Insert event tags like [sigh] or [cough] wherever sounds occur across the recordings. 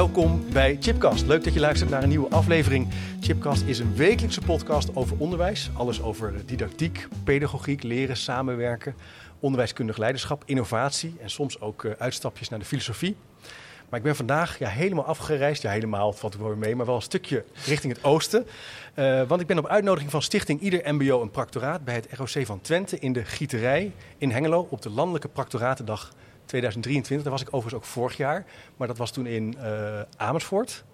Welkom bij Chipcast. Leuk dat je luistert naar een nieuwe aflevering. Chipcast is een wekelijkse podcast over onderwijs. Alles over didactiek, pedagogiek, leren, samenwerken, onderwijskundig leiderschap, innovatie en soms ook uh, uitstapjes naar de filosofie. Maar ik ben vandaag ja, helemaal afgereisd. Ja, helemaal, valt er wel weer mee, maar wel een stukje richting het oosten. Uh, want ik ben op uitnodiging van Stichting Ieder MBO een Practoraat bij het ROC van Twente in de Gieterij in Hengelo op de Landelijke Practoratendag 2023. Daar was ik overigens ook vorig jaar, maar dat was toen in uh, Amersfoort.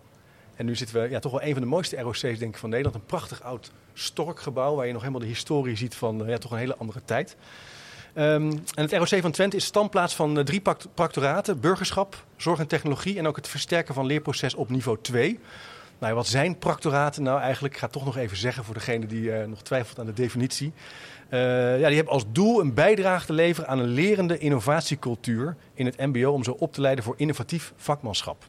En nu zitten we ja, toch wel een van de mooiste ROC's denk ik, van Nederland. Een prachtig oud storkgebouw waar je nog helemaal de historie ziet van uh, ja, toch een hele andere tijd. Um, en het ROC van Twente is standplaats van uh, drie practoraten: burgerschap, zorg en technologie en ook het versterken van leerproces op niveau 2. Nou, wat zijn practoraten nou eigenlijk? Ik ga het toch nog even zeggen voor degene die nog twijfelt aan de definitie. Uh, ja, die hebben als doel een bijdrage te leveren aan een lerende innovatiecultuur in het MBO om zo op te leiden voor innovatief vakmanschap.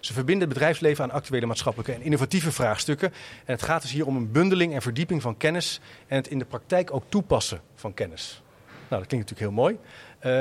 Ze verbinden het bedrijfsleven aan actuele maatschappelijke en innovatieve vraagstukken. En het gaat dus hier om een bundeling en verdieping van kennis en het in de praktijk ook toepassen van kennis. Nou, dat klinkt natuurlijk heel mooi.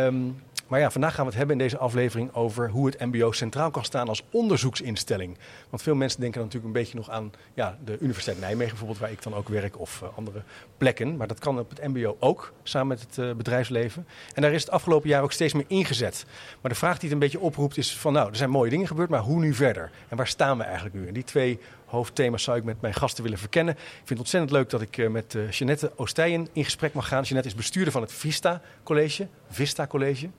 Um, maar ja, vandaag gaan we het hebben in deze aflevering over hoe het MBO centraal kan staan als onderzoeksinstelling. Want veel mensen denken natuurlijk een beetje nog aan ja, de Universiteit Nijmegen, bijvoorbeeld, waar ik dan ook werk, of uh, andere plekken. Maar dat kan op het MBO ook, samen met het uh, bedrijfsleven. En daar is het afgelopen jaar ook steeds meer ingezet. Maar de vraag die het een beetje oproept is: van nou, er zijn mooie dingen gebeurd, maar hoe nu verder? En waar staan we eigenlijk nu? En die twee hoofdthema's zou ik met mijn gasten willen verkennen. Ik vind het ontzettend leuk dat ik uh, met Jeannette Oostijen in gesprek mag gaan. Jeannette is bestuurder van het Vista College. Vista College.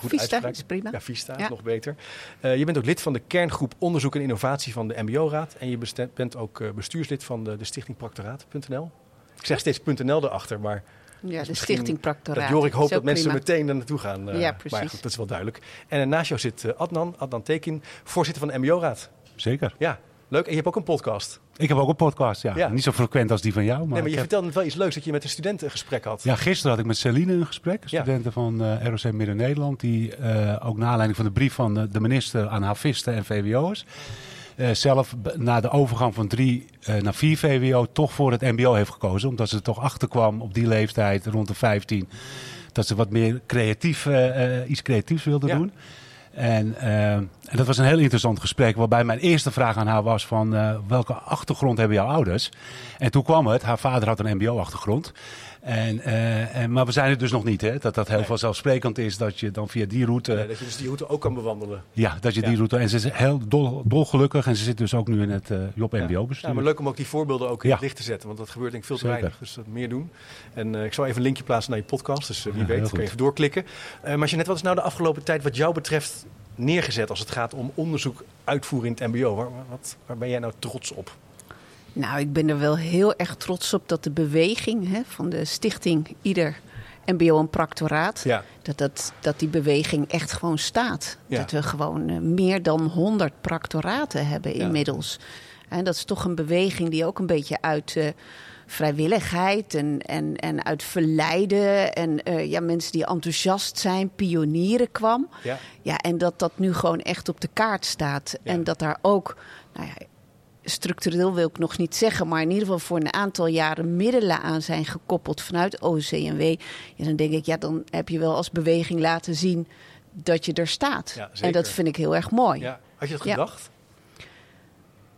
Goed Vista is prima. Ja, Vista ja. is nog beter. Uh, je bent ook lid van de kerngroep Onderzoek en Innovatie van de MBO-raad. En je bent ook uh, bestuurslid van de, de stichting Practoraat.nl. Ik zeg steeds .nl erachter, maar... Ja, de stichting Practoraat. Jor, ik hoop dat mensen prima. meteen daar naartoe gaan. Uh, ja, precies. Maar goed, dat is wel duidelijk. En naast jou zit Adnan, Adnan Tekin, voorzitter van de MBO-raad. Zeker. Ja, leuk. En je hebt ook een podcast. Ik heb ook een podcast, ja. ja. Niet zo frequent als die van jou. Maar, nee, maar je heb... vertelde wel iets leuks dat je met de studenten een gesprek had. Ja, gisteren had ik met Celine een gesprek. Studenten ja. van uh, ROC Midden-Nederland. Die uh, ook naar aanleiding van de brief van de, de minister aan havisten en VWO'ers. Uh, zelf na de overgang van drie naar vier VWO toch voor het MBO heeft gekozen. Omdat ze er toch achterkwam op die leeftijd, rond de 15. Dat ze wat meer creatief, iets creatiefs wilde ja. doen. En, uh, en, dat was een heel interessant gesprek, waarbij mijn eerste vraag aan haar was van uh, welke achtergrond hebben jouw ouders? En toen kwam het, haar vader had een mbo-achtergrond. En, uh, en, maar we zijn er dus nog niet, hè? dat dat heel nee. vanzelfsprekend is dat je dan via die route... Nee, dat je dus die route ook kan bewandelen. Ja, dat je ja. die route... En ze is heel dol, dolgelukkig en ze zit dus ook nu in het uh, Job MBO-bestuur. Ja, maar leuk om ook die voorbeelden ook in het licht te zetten, want dat gebeurt denk ik veel te Zeker. weinig. Dus dat meer doen. En uh, ik zal even een linkje plaatsen naar je podcast, dus wie weet kun je even doorklikken. maar je net wat is nou de afgelopen tijd wat jou betreft neergezet als het gaat om onderzoek uitvoeren in het MBO? Waar, wat, waar ben jij nou trots op? Nou, ik ben er wel heel erg trots op dat de beweging hè, van de stichting Ieder MBO en Practoraat, ja. dat, dat, dat die beweging echt gewoon staat. Ja. Dat we gewoon uh, meer dan 100 practoraten hebben Ja. inmiddels. En dat is toch een beweging die ook een beetje uit uh, vrijwilligheid en, en, en uit verleiden en uh, ja, mensen die enthousiast zijn, pionieren kwam. Ja. Ja, en dat dat nu gewoon echt op de kaart staat. Ja. En dat daar ook, nou ja, structureel wil ik nog niet zeggen, maar in ieder geval voor een aantal jaren middelen aan zijn gekoppeld vanuit OCMW. Ja, dan denk ik, ja, dan heb je wel als beweging laten zien dat je er staat. Ja, en dat vind ik heel erg mooi. Ja. Had je dat Ja. gedacht?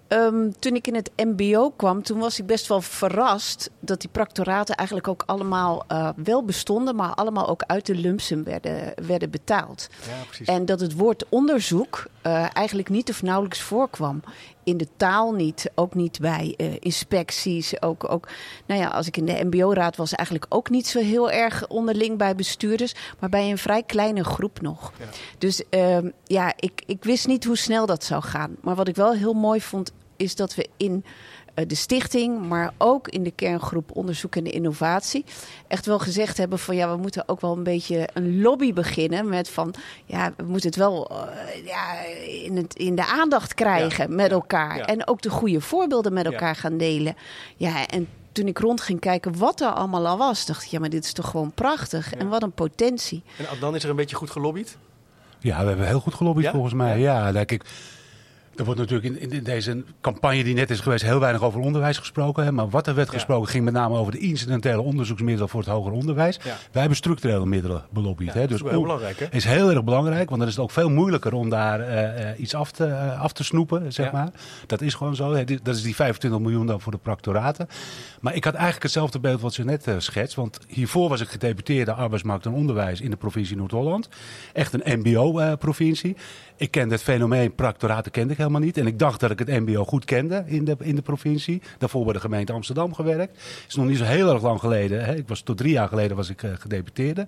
Um, toen ik in het MBO kwam, toen was ik best wel verrast dat die practoraten eigenlijk ook allemaal uh, wel bestonden, maar allemaal ook uit de lumpsum werden, werden betaald. Ja, precies. En dat het woord onderzoek uh, eigenlijk niet of nauwelijks voorkwam. In de taal niet, ook niet bij uh, inspecties. Ook, ook, nou ja, als ik in de MBO-raad was, eigenlijk ook niet zo heel erg onderling bij bestuurders, maar bij een vrij kleine groep nog. Ja. Dus uh, ja, ik, ik wist niet hoe snel dat zou gaan. Maar wat ik wel heel mooi vond, is dat we in de stichting, maar ook in de kerngroep onderzoek en innovatie, echt wel gezegd hebben van ja, we moeten ook wel een beetje een lobby beginnen met van ja, we moeten het wel uh, ja, in, het, in de aandacht krijgen Ja, met ja, elkaar ja. en ook de goede voorbeelden met Ja. elkaar gaan delen. Ja, en toen ik rond ging kijken wat er allemaal al was, dacht ik ja, maar dit is toch gewoon prachtig Ja. en wat een potentie. En dan is er een beetje goed gelobbyd? Ja, we hebben heel goed gelobbyd Ja? volgens mij. Ja, ja kijk, Er wordt natuurlijk in, in, deze campagne die net is geweest heel weinig over onderwijs gesproken. Hè? Maar wat er werd gesproken ging met name over de incidentele onderzoeksmiddelen voor het hoger onderwijs. Wij hebben structurele middelen belobbyd. hè? Dus dat is heel belangrijk. Hè? is heel erg belangrijk, want dan is het ook veel moeilijker om daar uh, iets af te, uh, af te snoepen, zeg maar. Dat is gewoon zo. Hè? Dat is die 25 miljoen dan voor de proctoraten. Maar ik had eigenlijk hetzelfde beeld wat ze net uh, schetst. Want hiervoor was ik gedeputeerde arbeidsmarkt en onderwijs in de provincie Noord-Holland. Echt een mbo-provincie. Ik kende het fenomeen proctoraten kende ik helemaal niet. En ik dacht dat ik het mbo goed kende in de, in de provincie. Daarvoor bij de gemeente Amsterdam gewerkt. Het is nog niet zo heel erg lang geleden. Hè. Ik was tot drie jaar geleden was ik uh, gedeputeerde.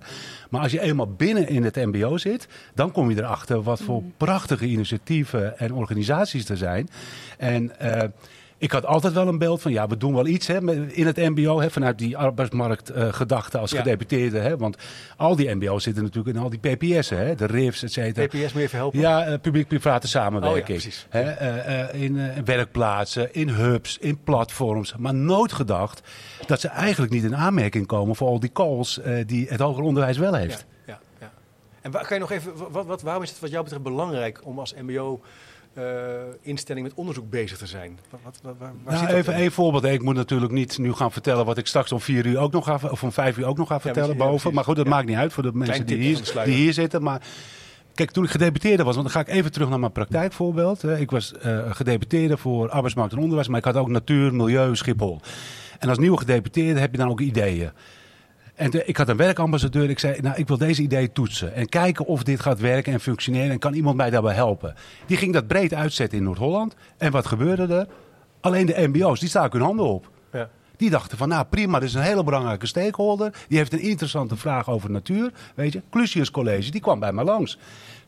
Maar als je eenmaal binnen in het mbo zit, dan kom je erachter wat voor mm. prachtige initiatieven en organisaties er zijn. En... Uh, ik had altijd wel een beeld van, ja, we doen wel iets hè, in het mbo, hè, vanuit die arbeidsmarktgedachte uh, als ja. gedeputeerde. Hè, want al die mbo's zitten natuurlijk in al die PPS'en, hè, de RIFs, et cetera. PPS meer verhelpen? Ja, uh, publiek-private samenwerking. Oh, ja, hè, uh, in werkplaatsen, in hubs, in platforms. Maar nooit gedacht dat ze eigenlijk niet in aanmerking komen voor al die calls die het hoger onderwijs wel heeft. Ja, ja, En waar, kan je nog even, wat, wat, waarom is het wat jou betreft belangrijk om als mbo instelling met onderzoek bezig te zijn? Wat, wat, waar, waar nou, even één voorbeeld. Ik moet natuurlijk niet nu gaan vertellen wat ik straks om vier uur ook nog ga, of om vijf uur ook nog ga vertellen ja, boven. maar goed, dat maakt niet uit voor de mensen die hier, die hier zitten. Maar Kijk, toen ik gedeputeerde was, want dan ga ik even terug naar mijn praktijkvoorbeeld. Ik was uh, gedeputeerde voor arbeidsmarkt en onderwijs, maar ik had ook natuur, milieu, Schiphol. En als nieuwe gedeputeerde heb je dan ook ideeën. En ik had een werkambassadeur. Ik zei, nou, ik wil deze idee toetsen. En kijken of dit gaat werken en functioneren. En kan iemand mij daarbij helpen? Die ging dat breed uitzetten in Noord-Holland. En wat gebeurde er? Alleen de mbo's, die staken hun handen op. Ja. Die dachten van, nou prima, dit is een hele belangrijke stakeholder. Die heeft een interessante vraag over natuur. Weet je, Clusius College, die kwam bij mij langs.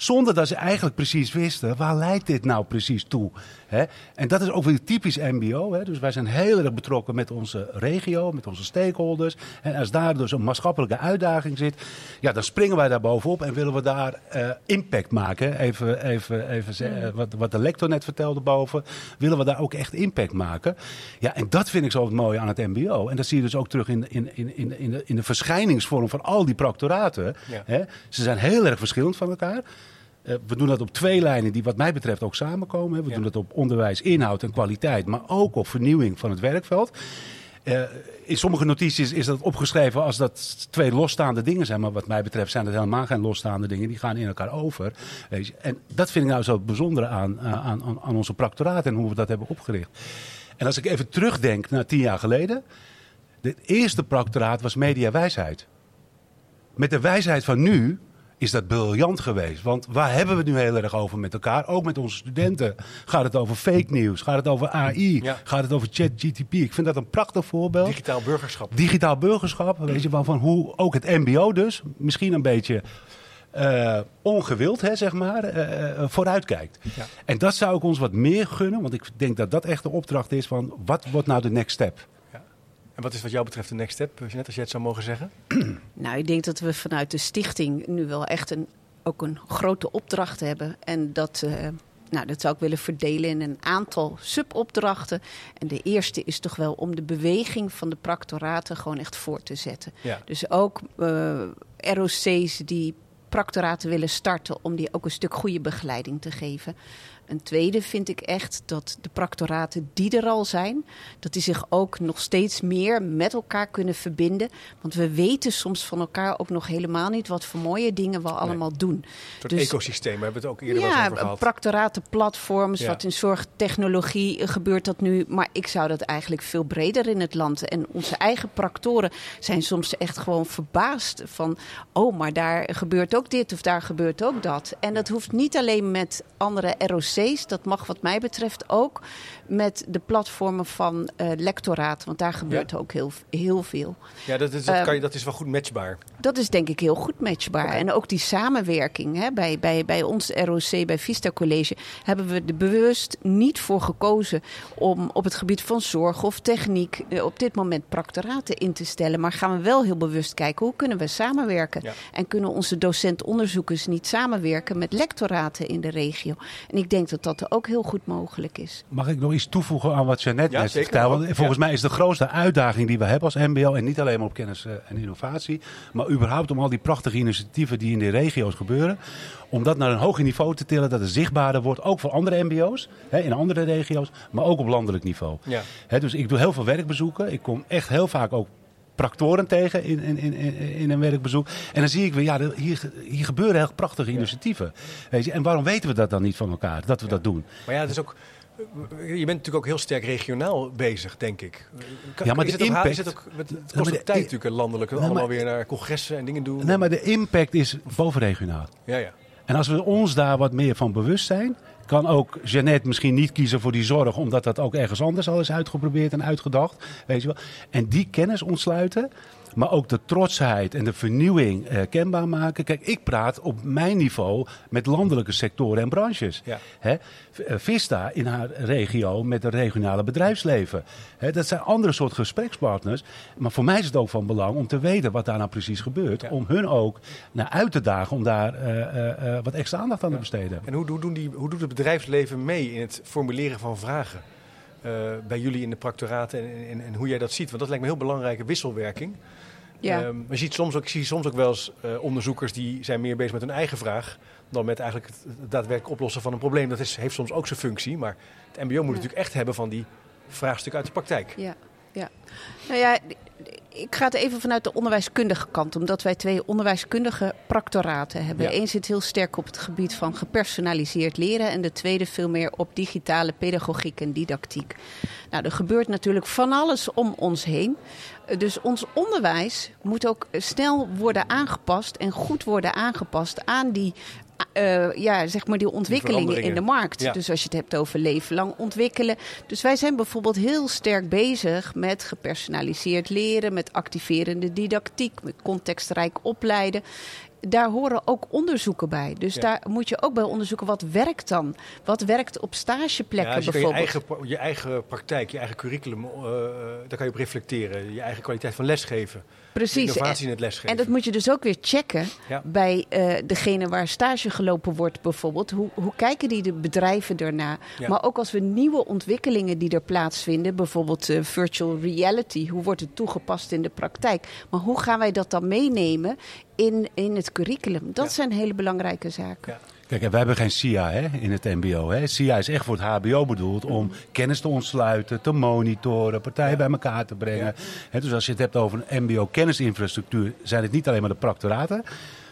Zonder dat ze eigenlijk precies wisten, waar leidt dit nou precies toe? Hè? En dat is ook weer typisch MBO. Hè? Dus wij zijn heel erg betrokken met onze regio, met onze stakeholders. En als daar dus een maatschappelijke uitdaging zit, ja, dan springen wij daar bovenop en willen we daar uh, impact maken. Even, even, even uh, wat, wat de lector net vertelde boven. Willen we daar ook echt impact maken? Ja, en dat vind ik zo het mooie aan het MBO. En dat zie je dus ook terug in, in, in, in, in, de, in de verschijningsvorm van al die proctoraten. Ja. Hè? Ze zijn heel erg verschillend van elkaar. Uh, we doen dat op twee lijnen die wat mij betreft ook samenkomen. We ja. doen dat op onderwijs, inhoud en kwaliteit, maar ook op vernieuwing van het werkveld. Uh, in sommige notities is dat opgeschreven als dat twee losstaande dingen zijn. Maar wat mij betreft zijn dat helemaal geen losstaande dingen. Die gaan in elkaar over. En dat vind ik nou zo het bijzondere aan, aan, aan, aan onze practoraat en hoe we dat hebben opgericht. En als ik even terugdenk naar tien jaar geleden. De eerste practoraat was mediawijsheid. Met de wijsheid van nu is dat briljant geweest. Want waar hebben we het nu heel erg over met elkaar? Ook met onze studenten. Gaat het over fake news? Gaat het over AI? Ja. Gaat het over ChatGTP? Ik vind dat een prachtig voorbeeld. Digitaal burgerschap. Digitaal burgerschap. Weet je, van hoe ook het MBO dus misschien een beetje. Uh, ongewild, hè, zeg maar, uh, vooruitkijkt. Ja. En dat zou ik ons wat meer gunnen, want ik denk dat dat echt de opdracht is van wat wordt nou de next step? En wat is wat jou betreft de next step, net als je het zou mogen zeggen? [clears throat] Nou, ik denk dat we vanuit de stichting nu wel echt een, ook een grote opdracht hebben. En dat, uh, nou, dat zou ik willen verdelen in een aantal subopdrachten. En de eerste is toch wel om de beweging van de practoraten gewoon echt voor te zetten. Ja. Dus ook uh, ROC's die practoraten willen starten, om die ook een stuk goede begeleiding te geven. Een tweede vind ik echt dat de practoraten die er al zijn, dat die zich ook nog steeds meer met elkaar kunnen verbinden. Want we weten soms van elkaar ook nog helemaal niet wat voor mooie dingen we allemaal doen. Een soort dus, ecosysteem, we hebben het ook eerder ja, over gehad. practoraten, platforms, wat in zorgtechnologie gebeurt dat nu. Maar ik zou dat eigenlijk veel breder in het land. En onze eigen practoren zijn soms echt gewoon verbaasd van, oh, maar daar gebeurt ook dit of daar gebeurt ook dat. En dat hoeft niet alleen met andere Dat mag wat mij betreft ook met de platformen van uh, lectoraat. Want daar gebeurt ook heel, heel veel. Ja, dat is, dat, kan je, ehm, dat is wel goed matchbaar. Dat is denk ik heel goed matchbaar. En ook die samenwerking hè, bij, bij, bij ons ROC, bij Vista College, hebben we er bewust niet voor gekozen om op het gebied van zorg of techniek eh, op dit moment practoraten in te stellen. Maar gaan we wel heel bewust kijken hoe kunnen we samenwerken. En kunnen onze docent-onderzoekers niet samenwerken met lectoraten in de regio. En ik denk denk dat dat ook heel goed mogelijk is. Mag ik nog iets toevoegen aan wat Jeannette net vertelde? Want volgens mij is de grootste uitdaging die we hebben als MBO, en niet alleen maar op kennis eh, en innovatie, maar überhaupt om al die prachtige initiatieven die in de regio's gebeuren, om dat naar een hoger niveau te tillen, dat het zichtbaarder wordt, ook voor andere MBO's hè, in andere regio's, maar ook op landelijk niveau. Ja. Hè, dus ik doe heel veel werkbezoeken. Ik kom echt heel vaak ook practoren tegen in, in, in, in een werkbezoek. En dan zie ik weer, ja, hier, hier gebeuren heel prachtige initiatieven. Weet je, en waarom weten we dat dan niet van elkaar, dat we dat doen? Maar ja, het is ook... Je bent natuurlijk ook heel sterk regionaal bezig, denk ik. ja, maar is de impact... Is het ook, het kost ook tijd natuurlijk landelijk. Nee, allemaal weer naar congressen en dingen doen. Nee, maar de impact is bovenregionaal. Ja, ja. En als we ons daar wat meer van bewust zijn, kan ook Jeannette misschien niet kiezen voor die zorg, omdat dat ook ergens anders al is uitgeprobeerd en uitgedacht. Weet je wel. En die kennis ontsluiten. Maar ook de trotsheid en de vernieuwing eh, kenbaar maken. Kijk, ik praat op mijn niveau met landelijke sectoren en branches. Ja. Hè? Eh, Vista in haar regio met het regionale bedrijfsleven. Hè, dat zijn andere soort gesprekspartners. Maar voor mij is het ook van belang om te weten wat daar nou precies gebeurt. Om hun ook naar uit te dagen om daar uh, uh, wat extra aandacht aan te besteden. En hoe, hoe, doen die, hoe doet het bedrijfsleven mee in het formuleren van vragen? Bij jullie in de practoraten en, en, en, hoe jij dat ziet. Want dat lijkt me een heel belangrijke wisselwerking. Ja. Um, je ziet soms ook, ik zie soms ook wel eens uh, onderzoekers die zijn meer bezig met hun eigen vraag dan met eigenlijk het, daadwerkelijk oplossen van een probleem. Dat is, heeft soms ook zijn functie, maar het MBO moet ja. natuurlijk echt hebben van die vraagstuk uit de praktijk. Ja, ja. Nou ja, ik ga het even vanuit de onderwijskundige kant, omdat wij twee onderwijskundige practoraten hebben. Ja. Eén zit heel sterk op het gebied van gepersonaliseerd leren en de tweede veel meer op digitale pedagogiek en didactiek. Nou, er gebeurt natuurlijk van alles om ons heen. Dus ons onderwijs moet ook snel worden aangepast en goed worden aangepast aan die uh, ja, zeg maar die ontwikkelingen in de markt. Ja. Dus als je het hebt over leven lang ontwikkelen. Dus wij zijn bijvoorbeeld heel sterk bezig met gepersonaliseerd leren, met activerende didactiek, met contextrijk opleiden daar horen ook onderzoeken bij. Dus daar moet je ook bij onderzoeken wat werkt dan. Wat werkt op stageplekken ja, je bijvoorbeeld. Je eigen, je eigen praktijk, je eigen curriculum, uh, daar kan je op reflecteren. Je eigen kwaliteit van lesgeven. Precies. Innovatie in het lesgeven. En dat moet je dus ook weer checken ja. bij uh, degene waar stage gelopen wordt bijvoorbeeld. Hoe, hoe kijken die de bedrijven ernaar? Ja. Maar ook als we nieuwe ontwikkelingen die er plaatsvinden, bijvoorbeeld uh, virtual reality, hoe wordt het toegepast in de praktijk? Maar hoe gaan wij dat dan meenemen in, in het curriculum? Dat ja. zijn hele belangrijke zaken. Kijk, wij hebben geen SIA hè, in het MBO. Hè. SIA is echt voor het HBO bedoeld om kennis te ontsluiten, te monitoren, partijen ja. bij elkaar te brengen. Ja. dus als je het hebt over een MBO-kennisinfrastructuur, zijn het niet alleen maar de practoraten.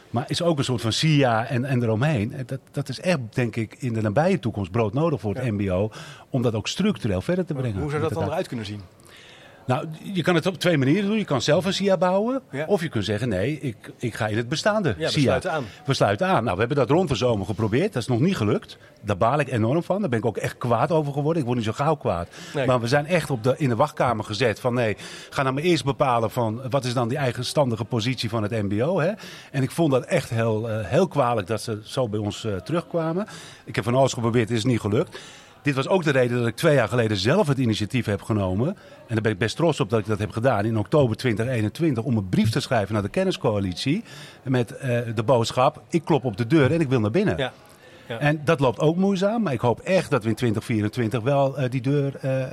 Maar is ook een soort van SIA en, en eromheen. Dat, dat is echt, denk ik, in de nabije toekomst broodnodig voor het MBO. Om dat ook structureel verder te brengen. Hoe zou dat dan eruit kunnen zien? Nou, je kan het op twee manieren doen. Je kan zelf een SIA bouwen. Ja. Of je kunt zeggen, nee, ik, ik ga in het bestaande ja, we SIA. sluiten aan. We sluiten aan. Nou, we hebben dat rond de zomer geprobeerd. Dat is nog niet gelukt. Daar baal ik enorm van. Daar ben ik ook echt kwaad over geworden. Ik word niet zo gauw kwaad. Nee. Maar we zijn echt op de, in de wachtkamer gezet van nee, ga nou maar eerst bepalen van wat is dan die eigenstandige positie van het mbo. Hè? En ik vond dat echt heel, uh, heel kwalijk dat ze zo bij ons uh, terugkwamen. Ik heb van alles geprobeerd, het is niet gelukt. Dit was ook de reden dat ik twee jaar geleden zelf het initiatief heb genomen. En daar ben ik best trots op dat ik dat heb gedaan in oktober 2021. Om een brief te schrijven naar de kenniscoalitie. Met uh, de boodschap: ik klop op de deur en ik wil naar binnen. Ja. Ja. En dat loopt ook moeizaam, maar ik hoop echt dat we in 2024 wel uh, die deur uh, uh,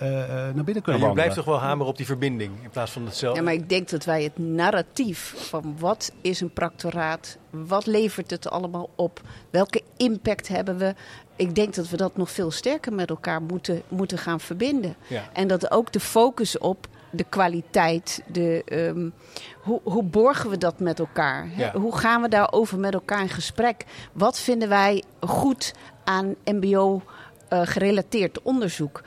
naar binnen kunnen ja, Je blijft toch wel hameren op die verbinding in plaats van hetzelfde. Ja, maar ik denk dat wij het narratief van wat is een practoraat, wat levert het allemaal op, welke impact hebben we, ik denk dat we dat nog veel sterker met elkaar moeten, moeten gaan verbinden. Ja. En dat ook de focus op de kwaliteit, de, um, hoe, hoe borgen we dat met elkaar? Ja. Hoe gaan we daarover met elkaar in gesprek? Wat vinden wij goed aan MBO-gerelateerd uh, onderzoek?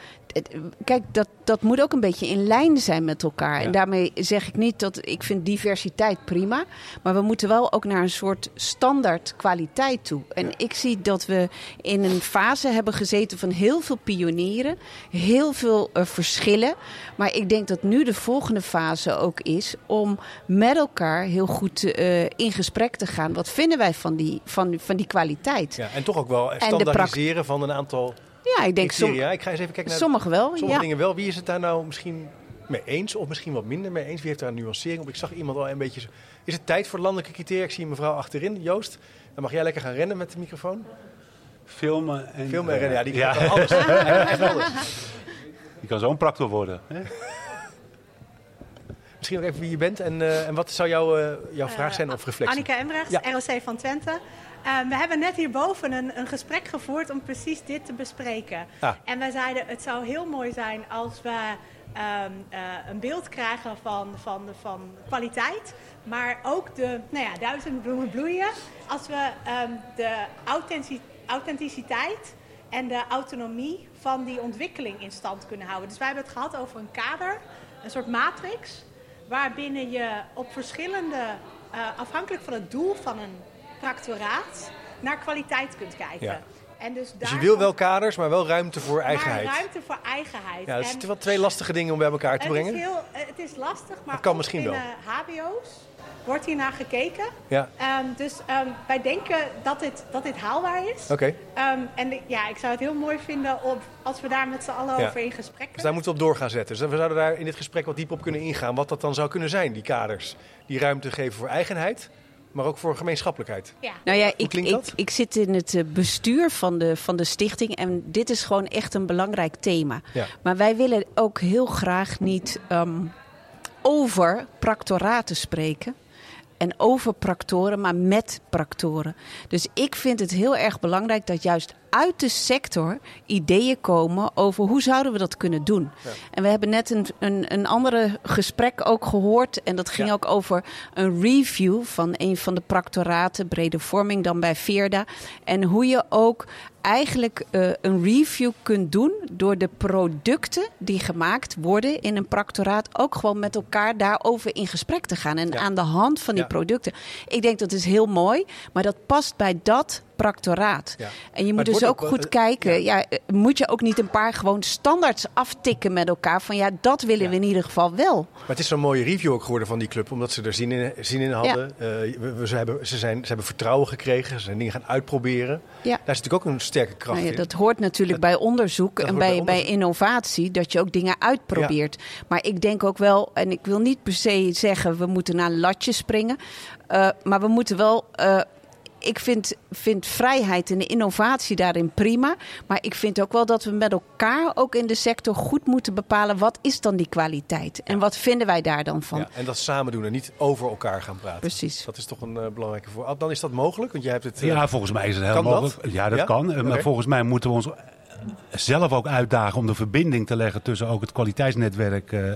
Kijk, dat, dat moet ook een beetje in lijn zijn met elkaar. Ja. En daarmee zeg ik niet dat ik vind diversiteit prima. Maar we moeten wel ook naar een soort standaard kwaliteit toe. En ja. ik zie dat we in een fase hebben gezeten van heel veel pionieren. Heel veel uh, verschillen. Maar ik denk dat nu de volgende fase ook is om met elkaar heel goed uh, in gesprek te gaan. Wat vinden wij van die, van, van die kwaliteit? Ja, en toch ook wel standaardiseren van een aantal ja, ik denk som ja, ik ga eens even kijken naar sommige wel. Sommige ja. dingen wel. Wie is het daar nou misschien mee eens of misschien wat minder mee eens? Wie heeft daar een nuancering op? Ik zag iemand al een beetje. Is het tijd voor landelijke criteria? Ik zie een mevrouw achterin, Joost. Dan mag jij lekker gaan rennen met de microfoon. Filmen en... Filmen en rennen, ja, die kan ja. alles. [laughs] alles. Die kan zo'n worden. Hè? Misschien nog even wie je bent en, uh, en wat zou jouw, uh, jouw vraag zijn of reflectie? Annika Embrechts, ja. ROC van Twente. We hebben net hierboven een, een gesprek gevoerd om precies dit te bespreken. Ah. En wij zeiden, het zou heel mooi zijn als we um, een beeld krijgen van, van, van kwaliteit. Maar ook de nou ja, duizend bloemen bloeien. Als we um, de authenticiteit en de autonomie van die ontwikkeling in stand kunnen houden. Dus wij hebben het gehad over een kader, een soort matrix, waarbinnen je op verschillende, uh, afhankelijk van het doel van een practoraat, naar kwaliteit kunt kijken. Ja. En dus, dus je wil wel kaders, maar wel ruimte voor eigenheid. Maar ruimte voor eigenheid. Ja, dat zijn wel twee lastige dingen om bij elkaar te brengen. Het is, heel, het is lastig, maar het kan misschien wel. HBO's wordt hier naar gekeken. Ja. Um, dus um, wij denken dat dit, dat dit haalbaar is. Oké. Okay. Um, en ja, ik zou het heel mooi vinden op, als we daar met z'n allen ja. over in gesprek kunnen. Dus daar moeten we op door gaan zetten. Dus we zouden daar in dit gesprek wat diep op kunnen ingaan. Wat dat dan zou kunnen zijn, die kaders. Die ruimte geven voor eigenheid maar ook voor gemeenschappelijkheid. Ja. Nou ja, ik, ik, ik, zit in het eh, bestuur van de, van de stichting en dit is gewoon echt een belangrijk thema. Ja. Maar wij willen ook heel graag niet um, over practoraten spreken en over practoren, maar met practoren. Dus ik vind het heel erg belangrijk dat juist uit de sector ideeën komen over hoe zouden we dat kunnen doen. Ja. En we hebben net een, een, een andere gesprek ook gehoord. En dat ging ja. ook over een review van een van de practoraten, brede vorming dan bij Veerda. En hoe je ook eigenlijk uh, een review kunt doen door de producten die gemaakt worden in een practoraat ook gewoon met elkaar daarover in gesprek te gaan. En ja. aan de hand van die producten. Ik denk dat is heel mooi, maar dat past bij dat practoraat. Ja. En je moet dus ook, ook goed uh, kijken. Ja. ja. moet je ook niet een paar gewoon standaards aftikken met elkaar. Van ja, dat willen ja. we in ieder geval wel. Maar het is zo'n mooie review ook geworden van die club. Omdat ze er zin in, zin in hadden. Uh, we, we, ze, hebben, ze, zijn, ze hebben vertrouwen gekregen. Ze zijn dingen gaan uitproberen. Ja. Daar is natuurlijk ook een sterke kracht nou in. Dat hoort natuurlijk dat, bij onderzoek en bij, bij, bij, innovatie. Dat je ook dingen uitprobeert. Maar ik denk ook wel, en ik wil niet per se zeggen we moeten naar een latje springen. Uh, maar we moeten wel ik vind, vind vrijheid en de innovatie daarin prima. Maar ik vind ook wel dat we met elkaar ook in de sector goed moeten bepalen... wat is dan die kwaliteit en wat vinden wij daar dan van. Ja, en dat samen doen en niet over elkaar gaan praten. Precies. Dat is toch een uh, belangrijke voor. Dan is dat mogelijk? Want jij hebt het, uh, ja, volgens mij is het heel mogelijk. Dat? Ja, dat ja? kan. Okay. Maar volgens mij moeten we ons zelf ook uitdagen om de verbinding te leggen tussen ook het kwaliteitsnetwerk uh, uh,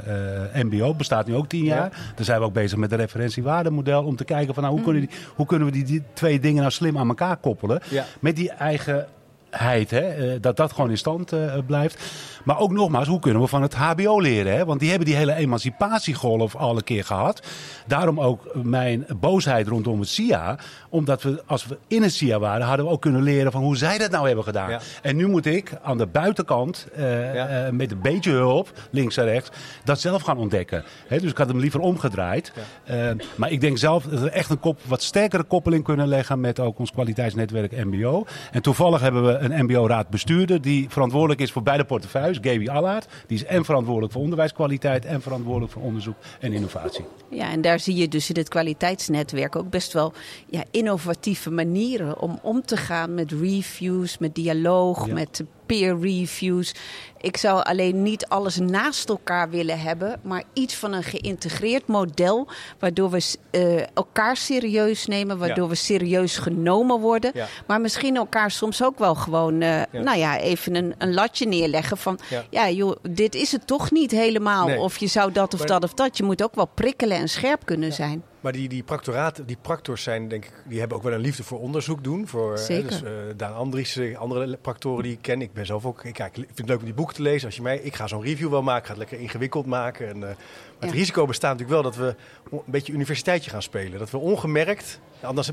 MBO. Bestaat nu ook tien jaar. Ja. Daar zijn we ook bezig met het referentiewaardemodel. Om te kijken van nou, hoe, mm. kunnen, die, hoe kunnen we die, die, twee dingen nou slim aan elkaar koppelen. Ja. Met die eigen Hè, dat dat gewoon in stand uh, blijft. Maar ook nogmaals, hoe kunnen we van het HBO leren? Hè? Want die hebben die hele emancipatiegolf al een keer gehad. Daarom ook mijn boosheid rondom het SIA. Omdat we, als we in het SIA waren, hadden we ook kunnen leren van hoe zij dat nou hebben gedaan. Ja. En nu moet ik aan de buitenkant, uh, ja. uh, met een beetje hulp, links en rechts, dat zelf gaan ontdekken. Hè? Dus ik had hem liever omgedraaid. Ja. maar ik denk zelf dat we echt een kop, wat sterkere koppeling kunnen leggen met ook ons kwaliteitsnetwerk MBO. En toevallig hebben we een MBO-raad bestuurder die verantwoordelijk is voor beide portefeuilles. Gaby Allard. Die is en verantwoordelijk voor onderwijskwaliteit en verantwoordelijk voor onderzoek en innovatie. Ja, en daar zie je dus in het kwaliteitsnetwerk ook best wel ja, innovatieve manieren om om te gaan met reviews, met dialoog, ja. met peer reviews. Ik zou alleen niet alles naast elkaar willen hebben, maar iets van een geïntegreerd model, waardoor we uh, elkaar serieus nemen, waardoor ja. we serieus genomen worden, ja. maar misschien elkaar soms ook wel gewoon, uh, ja. nou ja, even een, een, latje neerleggen van, ja. joh, dit is het toch niet helemaal, nee. of je zou dat of maar, dat of dat. Je moet ook wel prikkelen en scherp kunnen zijn. Maar die, die practoraten, die practors zijn denk ik, die hebben ook wel een liefde voor onderzoek doen. Voor, Zeker. Hè, dus, uh, Daan Andries, andere practoren die ik ken. Ik ben zelf ook, ik, kijk, ik vind het leuk om die boeken te lezen. Als je mij, ik ga zo'n review wel maken, ga het lekker ingewikkeld maken. En, uh, maar ja. het risico bestaat natuurlijk wel dat we een beetje universiteitje gaan spelen. Dat we ongemerkt, anders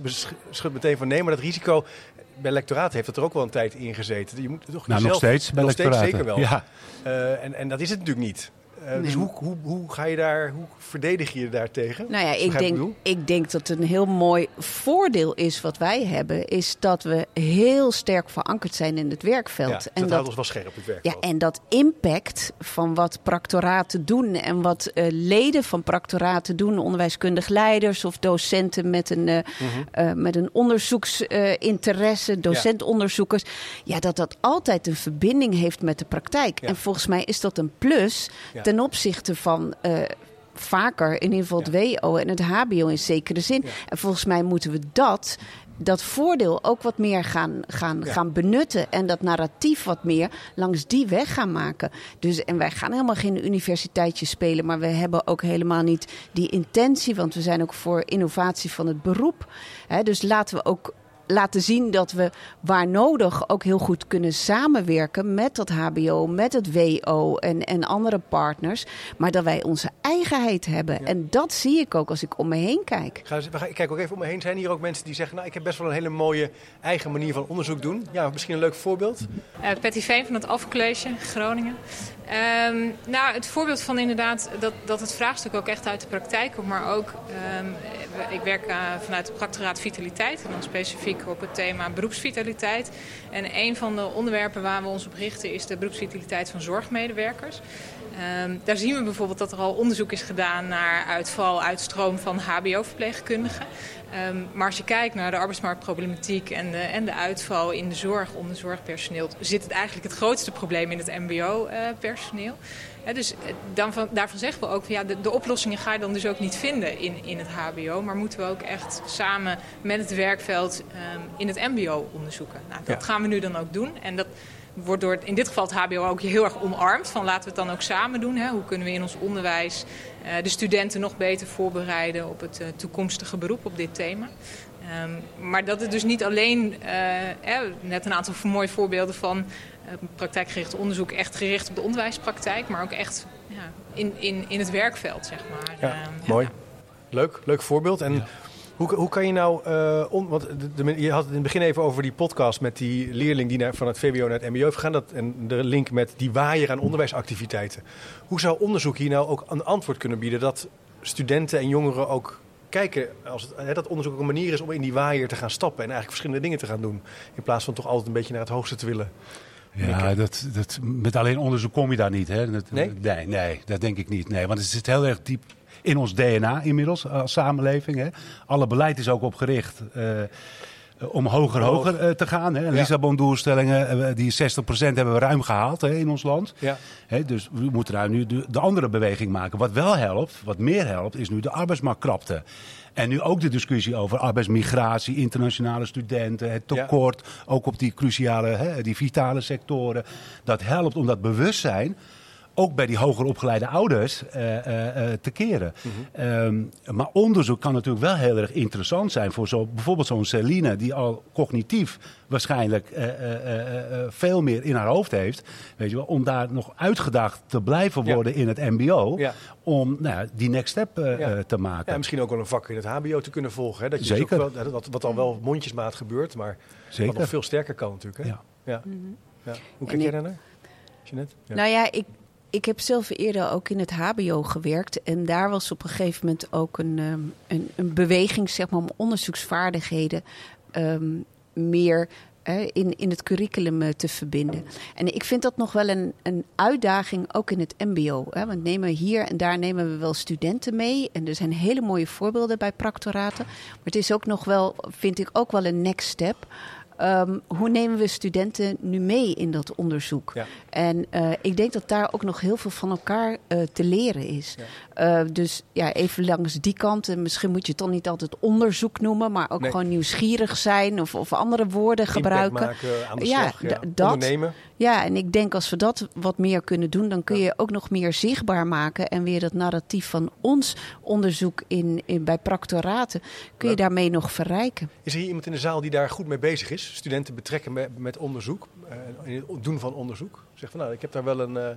schud meteen van nee, maar dat risico bij lectoraat heeft dat er ook wel een tijd in gezeten. Je moet toch nou, nog steeds bij nog lectoraten. steeds zeker wel. Ja. Uh, en, en dat is het natuurlijk niet. Uh, Dus hoe, hoe, hoe, ga je daar, hoe verdedig je je daartegen? Nou ja, ik denk, ik denk dat een heel mooi voordeel is wat wij hebben, is dat we heel sterk verankerd zijn in het werkveld. Ja, en dat, houdt ons wel scherp het werkveld. Ja, en dat impact van wat practoraten doen en wat uh, leden van practoraten doen, onderwijskundig leiders of docenten met een, uh, mm -hmm. met een onderzoeksinteresse, docentonderzoekers, ja. dat dat altijd een verbinding heeft met de praktijk. En volgens mij is dat een plus ten opzichte van uh, vaker, in ieder geval het WO en het HBO in zekere zin. En volgens mij moeten we dat dat voordeel ook wat meer gaan, gaan, gaan benutten. En dat narratief wat meer langs die weg gaan maken. Dus, en wij gaan helemaal geen universiteitje spelen. Maar we hebben ook helemaal niet die intentie. Want we zijn ook voor innovatie van het beroep. dus laten we ook laten zien dat we waar nodig ook heel goed kunnen samenwerken met dat HBO, met het WO en, en andere partners. Maar dat wij onze eigenheid hebben. En dat zie ik ook als ik om me heen kijk. Ga, ik kijk ook even om me heen. Zijn hier ook mensen die zeggen, nou ik heb best wel een hele mooie eigen manier van onderzoek doen. Ja, misschien een leuk voorbeeld. Uh, Patty Veen van het Alpha College Groningen. Um, nou, het voorbeeld van inderdaad dat, dat het vraagstuk ook echt uit de praktijk komt, maar ook, um, ik werk uh, vanuit de practoraat Vitaliteit en dan specifiek op het thema beroepsvitaliteit. En een van de onderwerpen waar we ons op richten is de beroepsvitaliteit van zorgmedewerkers. Um, daar zien we bijvoorbeeld dat er al onderzoek is gedaan naar uitval, uitstroom van HBO-verpleegkundigen. Um, maar als je kijkt naar de arbeidsmarktproblematiek en de, en de uitval in de zorg onder zorgpersoneel, zit het eigenlijk het grootste probleem in het MBO-personeel. Uh, dus eh, dan van, daarvan zeggen we ook, ja, de, de, oplossingen ga je dan dus ook niet vinden in, in het HBO. Maar moeten we ook echt samen met het werkveld um, in het MBO onderzoeken. Nou, dat ja. gaan we nu dan ook doen. En dat, wordt door in dit geval het HBO ook heel erg omarmd. Van laten we het dan ook samen doen. Hè? Hoe kunnen we in ons onderwijs uh, de studenten nog beter voorbereiden op het uh, toekomstige beroep op dit thema. Um, maar dat het dus niet alleen, uh, eh, net een aantal mooie voorbeelden van praktijkgericht onderzoek, echt gericht op de onderwijspraktijk, maar ook echt ja, in, in, in het werkveld, zeg maar. Ja, mooi. Ja. Leuk, leuk voorbeeld. En ja. Hoe, hoe kan je nou, uh, on, want de, je had het in het begin even over die podcast met die leerling die naar, van het VWO naar het MBO heeft gegaan. Dat, en de link met die waaier aan onderwijsactiviteiten. Hoe zou onderzoek hier nou ook een antwoord kunnen bieden dat studenten en jongeren ook kijken, als het, hè, dat onderzoek ook een manier is om in die waaier te gaan stappen en eigenlijk verschillende dingen te gaan doen. In plaats van toch altijd een beetje naar het hoogste te willen. Ja, dat, dat, met alleen onderzoek kom je daar niet. Hè? Dat, nee? nee? Nee, dat denk ik niet. Nee, want het zit heel erg diep in ons DNA inmiddels als samenleving. Hè. Alle beleid is ook op gericht. Uh, om hoger, hoger uh, te gaan. Hè. Lissabon-doelstellingen, die 60% hebben we ruim gehaald hè, in ons land. Ja. Hè, dus we moeten daar nu de, de, andere beweging maken. Wat wel helpt, wat meer helpt, is nu de arbeidsmarktkrapte. En nu ook de discussie over arbeidsmigratie, internationale studenten, het tekort, ja. ook op die cruciale, hè, die vitale sectoren. Dat helpt om dat bewustzijn ook bij die hoger opgeleide ouders uh, uh, te keren. Mm -hmm. um, maar onderzoek kan natuurlijk wel heel erg interessant zijn voor zo, bijvoorbeeld zo'n Celine, die al cognitief waarschijnlijk uh, veel meer in haar hoofd heeft. Weet je wel, om daar nog uitgedaagd te blijven worden ja. in het MBO. Ja. Om nou, die next step ja. te maken. Ja, misschien ook wel een vak in het HBO te kunnen volgen. Hè? Dat je Zeker. Dus wel, wat, wat al wel mondjesmaat gebeurt, maar Zeker. wat nog veel sterker kan natuurlijk. Hè? Ja. Ja. Mm -hmm. ja. Hoe kijk jij daarnaar? Jeanette? Ja. Nou ja, ik, ik heb zelf eerder ook in het HBO gewerkt. En daar was op een gegeven moment ook een, um, een, een, beweging zeg maar, om onderzoeksvaardigheden um, meer in, in het curriculum uh, te verbinden. En ik vind dat nog wel een, een uitdaging, ook in het MBO. Hè? Want nemen hier en daar nemen we wel studenten mee. En er zijn hele mooie voorbeelden bij practoraten. Maar het is ook nog wel, vind ik, ook wel een next step. Um, hoe nemen we studenten nu mee in dat onderzoek? Ja. En uh, ik denk dat daar ook nog heel veel van elkaar uh, te leren is. Uh, dus ja, even langs die kant. En misschien moet je het dan niet altijd onderzoek noemen, maar ook nee. gewoon nieuwsgierig zijn of, of andere woorden Impact gebruiken. Maken, aan de ja, slag, ja. dat. Ondernemen. Ja, en ik denk als we dat wat meer kunnen doen, dan kun je ook nog meer zichtbaar maken. En weer dat narratief van ons onderzoek in, in, bij practoraten, kun je daarmee nog verrijken. Is er hier iemand in de zaal die daar goed mee bezig is? Studenten betrekken met, met onderzoek, uh, het doen van onderzoek? Zeg van nou, ik heb daar wel een, uh,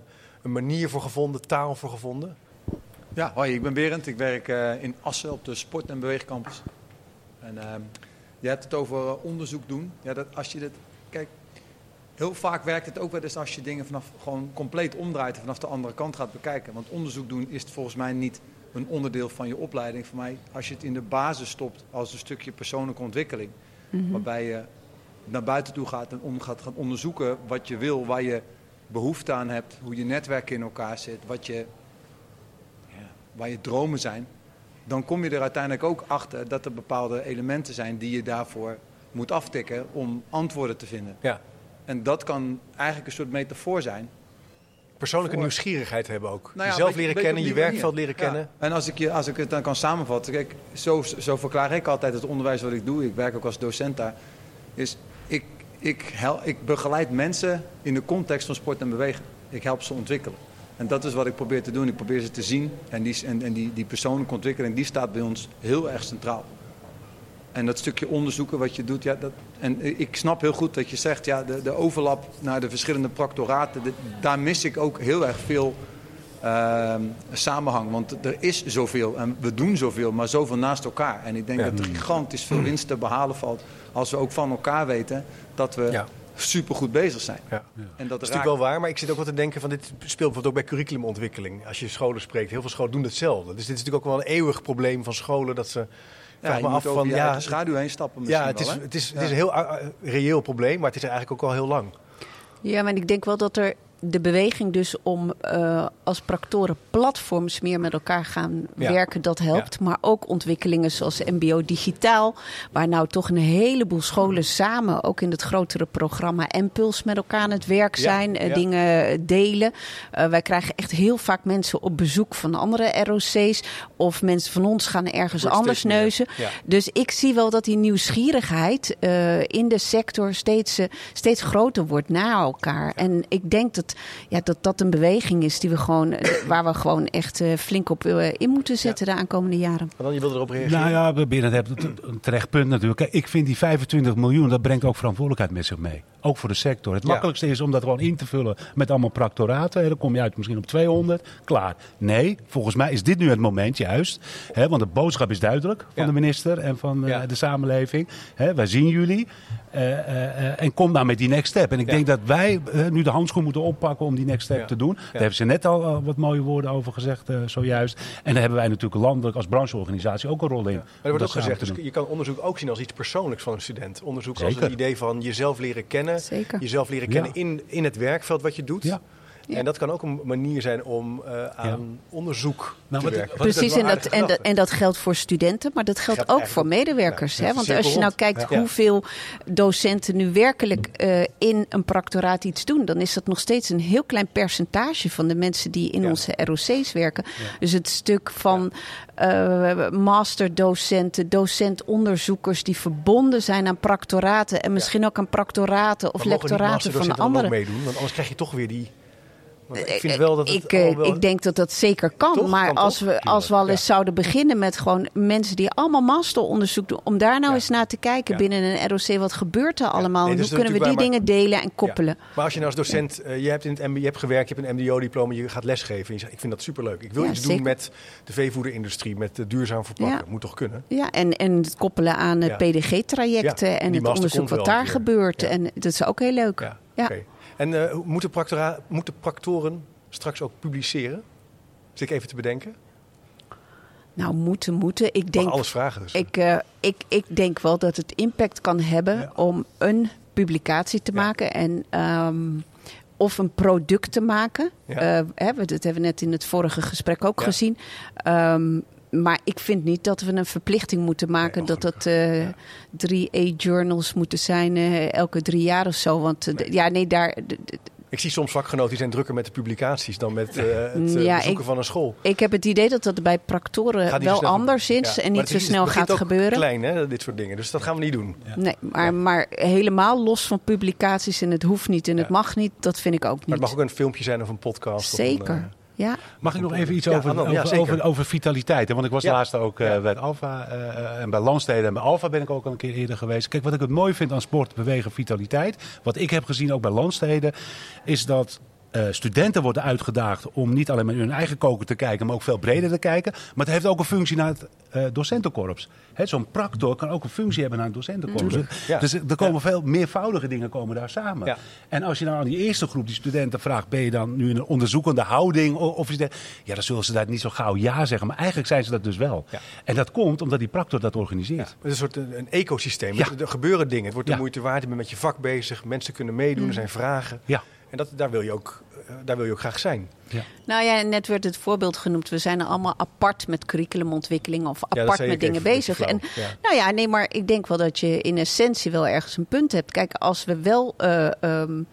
een manier voor gevonden, taal voor gevonden. Ja, hoi, ik ben Berend. Ik werk uh, in Assen op de Sport- en Beweegcampus. En je hebt het over onderzoek doen. Ja, dat, als je dit, kijk, heel vaak werkt het ook wel eens als je dingen vanaf gewoon compleet omdraait en vanaf de andere kant gaat bekijken. Want onderzoek doen is volgens mij niet een onderdeel van je opleiding. Voor mij, als je het in de basis stopt als een stukje persoonlijke ontwikkeling, mhm. waarbij je naar buiten toe gaat en om gaat gaan onderzoeken wat je wil, waar je behoefte aan hebt, hoe je netwerk in elkaar zit, wat je, waar je dromen zijn, dan kom je er uiteindelijk ook achter dat er bepaalde elementen zijn die je daarvoor moet aftikken om antwoorden te vinden. Ja. En dat kan eigenlijk een soort metafoor zijn. Persoonlijke nieuwsgierigheid hebben ook. Nou Jezelf leren kennen, je werkveld leren kennen. En als ik, je, als ik het dan kan samenvatten. Kijk, zo, zo verklaar ik altijd het onderwijs wat ik doe. Ik werk ook als docent daar. Is ik, ik, hel, ik begeleid mensen in de context van sport en bewegen. Ik help ze ontwikkelen. En dat is wat ik probeer te doen. Ik probeer ze te zien. En die, en, en die, die persoonlijke ontwikkeling die staat bij ons heel erg centraal. En dat stukje onderzoeken wat je doet, ja, dat, en ik snap heel goed dat je zegt, ja, de, de overlap naar de verschillende proctoraten, daar mis ik ook heel erg veel uh, samenhang. Want er is zoveel en we doen zoveel, maar zoveel naast elkaar. En ik denk dat er gigantisch veel winst te behalen valt als we ook van elkaar weten dat we ja. Super goed bezig zijn. Ja. En dat, dat is natuurlijk wel waar, maar ik zit ook wel te denken van dit speelt bijvoorbeeld ook bij curriculumontwikkeling. Als je scholen spreekt, heel veel scholen doen hetzelfde. Dus dit is natuurlijk ook wel een eeuwig probleem van scholen dat ze ja, je me af van ja, de schaduw heen stappen. Ja, het is, het, is, het is een heel reëel probleem, maar het is eigenlijk ook al heel lang. Ja, maar ik denk wel dat er de beweging dus om uh, als practoren platforms meer met elkaar gaan werken, dat helpt. Maar ook ontwikkelingen zoals MBO Digitaal, waar nou toch een heleboel scholen samen, ook in het grotere programma Impuls, met elkaar aan het werk zijn, uh, dingen delen. Uh, wij krijgen echt heel vaak mensen op bezoek van andere ROC's of mensen van ons gaan ergens anders neuzen. Dus ik zie wel dat die nieuwsgierigheid in de sector steeds, steeds groter wordt naar elkaar. En ik denk dat ja, dat dat een beweging is die we gewoon, eh, [coughs] waar we gewoon echt uh, flink op uh, in moeten zetten de aankomende jaren. Maar dan, je wilde erop reageren? Nou ja, we binnen hebben een terecht punt natuurlijk. Kijk, ik vind die 25 miljoen, dat brengt ook verantwoordelijkheid met zich mee. Ook voor de sector. Het makkelijkste is om dat gewoon in te vullen met allemaal practoraten. Dan kom je uit misschien op 200. Klaar. Nee, volgens mij is dit nu het moment juist. Hè, want de boodschap is duidelijk van de minister en van de samenleving. Hè, wij zien jullie. en kom dan met die next step. En ik denk dat wij nu de handschoen moeten oppakken om die next step te doen. Daar hebben ze net al uh, wat mooie woorden over gezegd, uh, zojuist. En daar hebben wij natuurlijk landelijk als brancheorganisatie ook een rol in. Maar er wordt ook gezegd, dus je kan onderzoek ook zien als iets persoonlijks van een student. Onderzoek Zeker. als een idee van jezelf leren kennen. Zeker. Jezelf leren kennen in, in het werkveld wat je doet. Ja. En dat kan ook een manier zijn om uh, aan onderzoek nou, te werken. Precies, en dat, en, dat, en dat geldt voor studenten, maar dat geldt ook voor medewerkers. hè? Want als je nou kijkt hoeveel docenten nu werkelijk uh, in een practoraat iets doen, dan is dat nog steeds een heel klein percentage van de mensen die in onze ROC's werken. Dus het stuk van uh, masterdocenten, docentonderzoekers die verbonden zijn aan practoraten en misschien ook aan practoraten of lectoraten van de andere. meedoen, want anders krijg je toch weer die ik vind wel dat het ik, eh, ik denk dat dat zeker kan. maar als we, als we al eens zouden beginnen met gewoon mensen die allemaal masteronderzoek doen. Om daar nou eens naar te kijken binnen een ROC. Wat gebeurt er allemaal? en hoe kunnen we die dingen delen en koppelen? Maar als je nou als docent, uh, je, hebt in het MBO, je hebt gewerkt, je hebt een MDO-diploma, je gaat lesgeven. En je zegt, ik vind dat superleuk. Ik wil iets doen met de veevoederindustrie, met de duurzaam verpakken. Moet toch kunnen? Ja, en, en het koppelen aan PDG-trajecten en het onderzoek wat daar gebeurt. En dat is ook heel leuk. Ja. En uh, moeten, practora, moeten practoren straks ook publiceren? Zit ik even te bedenken. Nou, moeten, moeten. Ik denk, alles vragen dus. Ik, uh, ik, ik denk wel dat het impact kan hebben om een publicatie te maken. En, um, of een product te maken. Ja. Uh, hè, dat hebben we net in het vorige gesprek ook gezien. Um, maar ik vind niet dat we een verplichting moeten maken dat dat uh, drie A-journals moeten zijn uh, elke drie jaar of zo. Want uh, ja, nee, daar. Ik zie soms vakgenoten die zijn drukker met de publicaties dan met [laughs] het ja, bezoeken van een school. Ik heb het idee dat dat bij practoren wel anders is en niet zo snel gaat gebeuren. klein, hè, dit soort dingen. Dus dat gaan we niet doen. Nee, maar, maar helemaal los van publicaties en het hoeft niet en het mag niet, dat vind ik ook niet. Maar het mag ook een filmpje zijn of een podcast. Zeker. Of een, ja. Mag ik nog even iets over, over, over, over, vitaliteit? Want ik was laatst ook uh, bij Alfa uh, en bij Landsteden en bij Alfa ben ik ook al een keer eerder geweest. Kijk, wat ik het mooi vind aan sport, bewegen, vitaliteit. Wat ik heb gezien ook bij Landsteden, is dat uh, studenten worden uitgedaagd om niet alleen maar in hun eigen koker te kijken, maar ook veel breder te kijken. Maar het heeft ook een functie naar het uh, docentenkorps. Zo'n practor kan ook een functie hebben naar het docentenkorps. Dus er komen veel meervoudige dingen komen daar samen. Ja. En als je dan aan die eerste groep, die studenten, vraagt: ben je dan nu in een onderzoekende houding? Of, is dat, ja, dan zullen ze daar niet zo gauw ja zeggen. Maar eigenlijk zijn ze dat dus wel. En dat komt omdat die practor dat organiseert. Het is een soort een, ecosysteem. Er gebeuren dingen. Het wordt de moeite waard. Je bent met je vak bezig. Mensen kunnen meedoen. Er mm. zijn vragen. Ja. En dat, daar, wil je ook, eh, daar wil je ook graag zijn. Ja. Nou ja, net werd het voorbeeld genoemd. We zijn er allemaal apart met curriculumontwikkeling of apart met dingen bezig. En nou ja, nee, maar ik denk wel dat je in essentie wel ergens een punt hebt. Kijk, als we wel. Uh, um,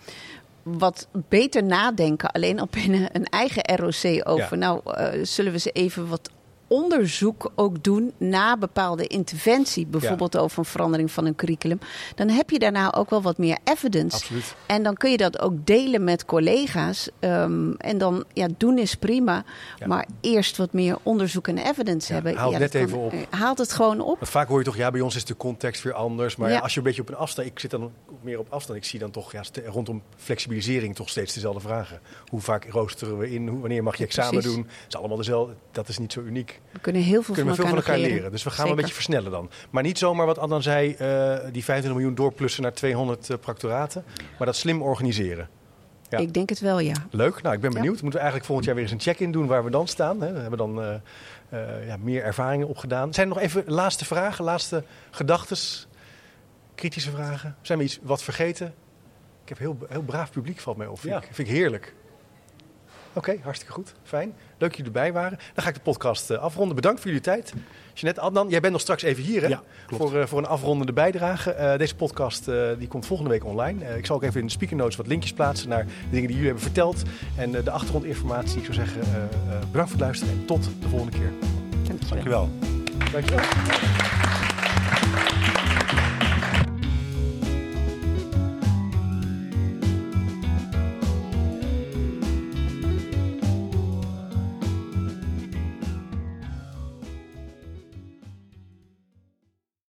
wat beter nadenken, alleen op binnen een eigen ROC over. Nou, uh, zullen we ze even wat onderzoek ook doen na bepaalde interventie, bijvoorbeeld over een verandering van een curriculum, dan heb je daarna ook wel wat meer evidence. Absoluut. En dan kun je dat ook delen met collega's. Um, en dan, ja, doen is prima, maar eerst wat meer onderzoek en evidence hebben. Haal ja, net even op. Eh, haalt het gewoon op. Want vaak hoor je toch, ja, bij ons is de context weer anders. Maar als je een beetje op een afstand, ik zit dan meer op afstand, ik zie dan toch ja, rondom flexibilisering toch steeds dezelfde vragen. Hoe vaak roosteren we in? wanneer mag je examen doen? Het is allemaal dezelfde. Dat is niet zo uniek. We kunnen heel veel, kunnen van, veel elkaar van elkaar leren. Dus we gaan een beetje versnellen dan. Maar niet zomaar wat Adnan zei, uh, die 25 miljoen doorplussen naar 200 uh, practoraten. Maar dat slim organiseren. Ja. Ik denk het wel, ja. Leuk. Nou, ik ben benieuwd. Ja. Moeten we eigenlijk volgend jaar weer eens een check-in doen waar we dan staan. Hè? We hebben dan uh, uh, ja, meer ervaringen opgedaan. Zijn er nog even laatste vragen, laatste gedachten, kritische vragen? Zijn we iets wat vergeten? Ik heb heel, heel braaf publiek, valt mij op. Vind, ik, vind ik heerlijk. Oké, okay, hartstikke goed. Fijn. Leuk dat jullie erbij waren. Dan ga ik de podcast uh, afronden. Bedankt voor jullie tijd. Jeanette, Adnan, jij bent nog straks even hier hè? Ja, voor, uh, voor een afrondende bijdrage. Uh, deze podcast die komt volgende week online. ik zal ook even in de speaker notes wat linkjes plaatsen naar de dingen die jullie hebben verteld. En de achtergrondinformatie. Ik zou zeggen, bedankt voor het luisteren en tot de volgende keer. Dankjewel. Dankjewel. Dankjewel.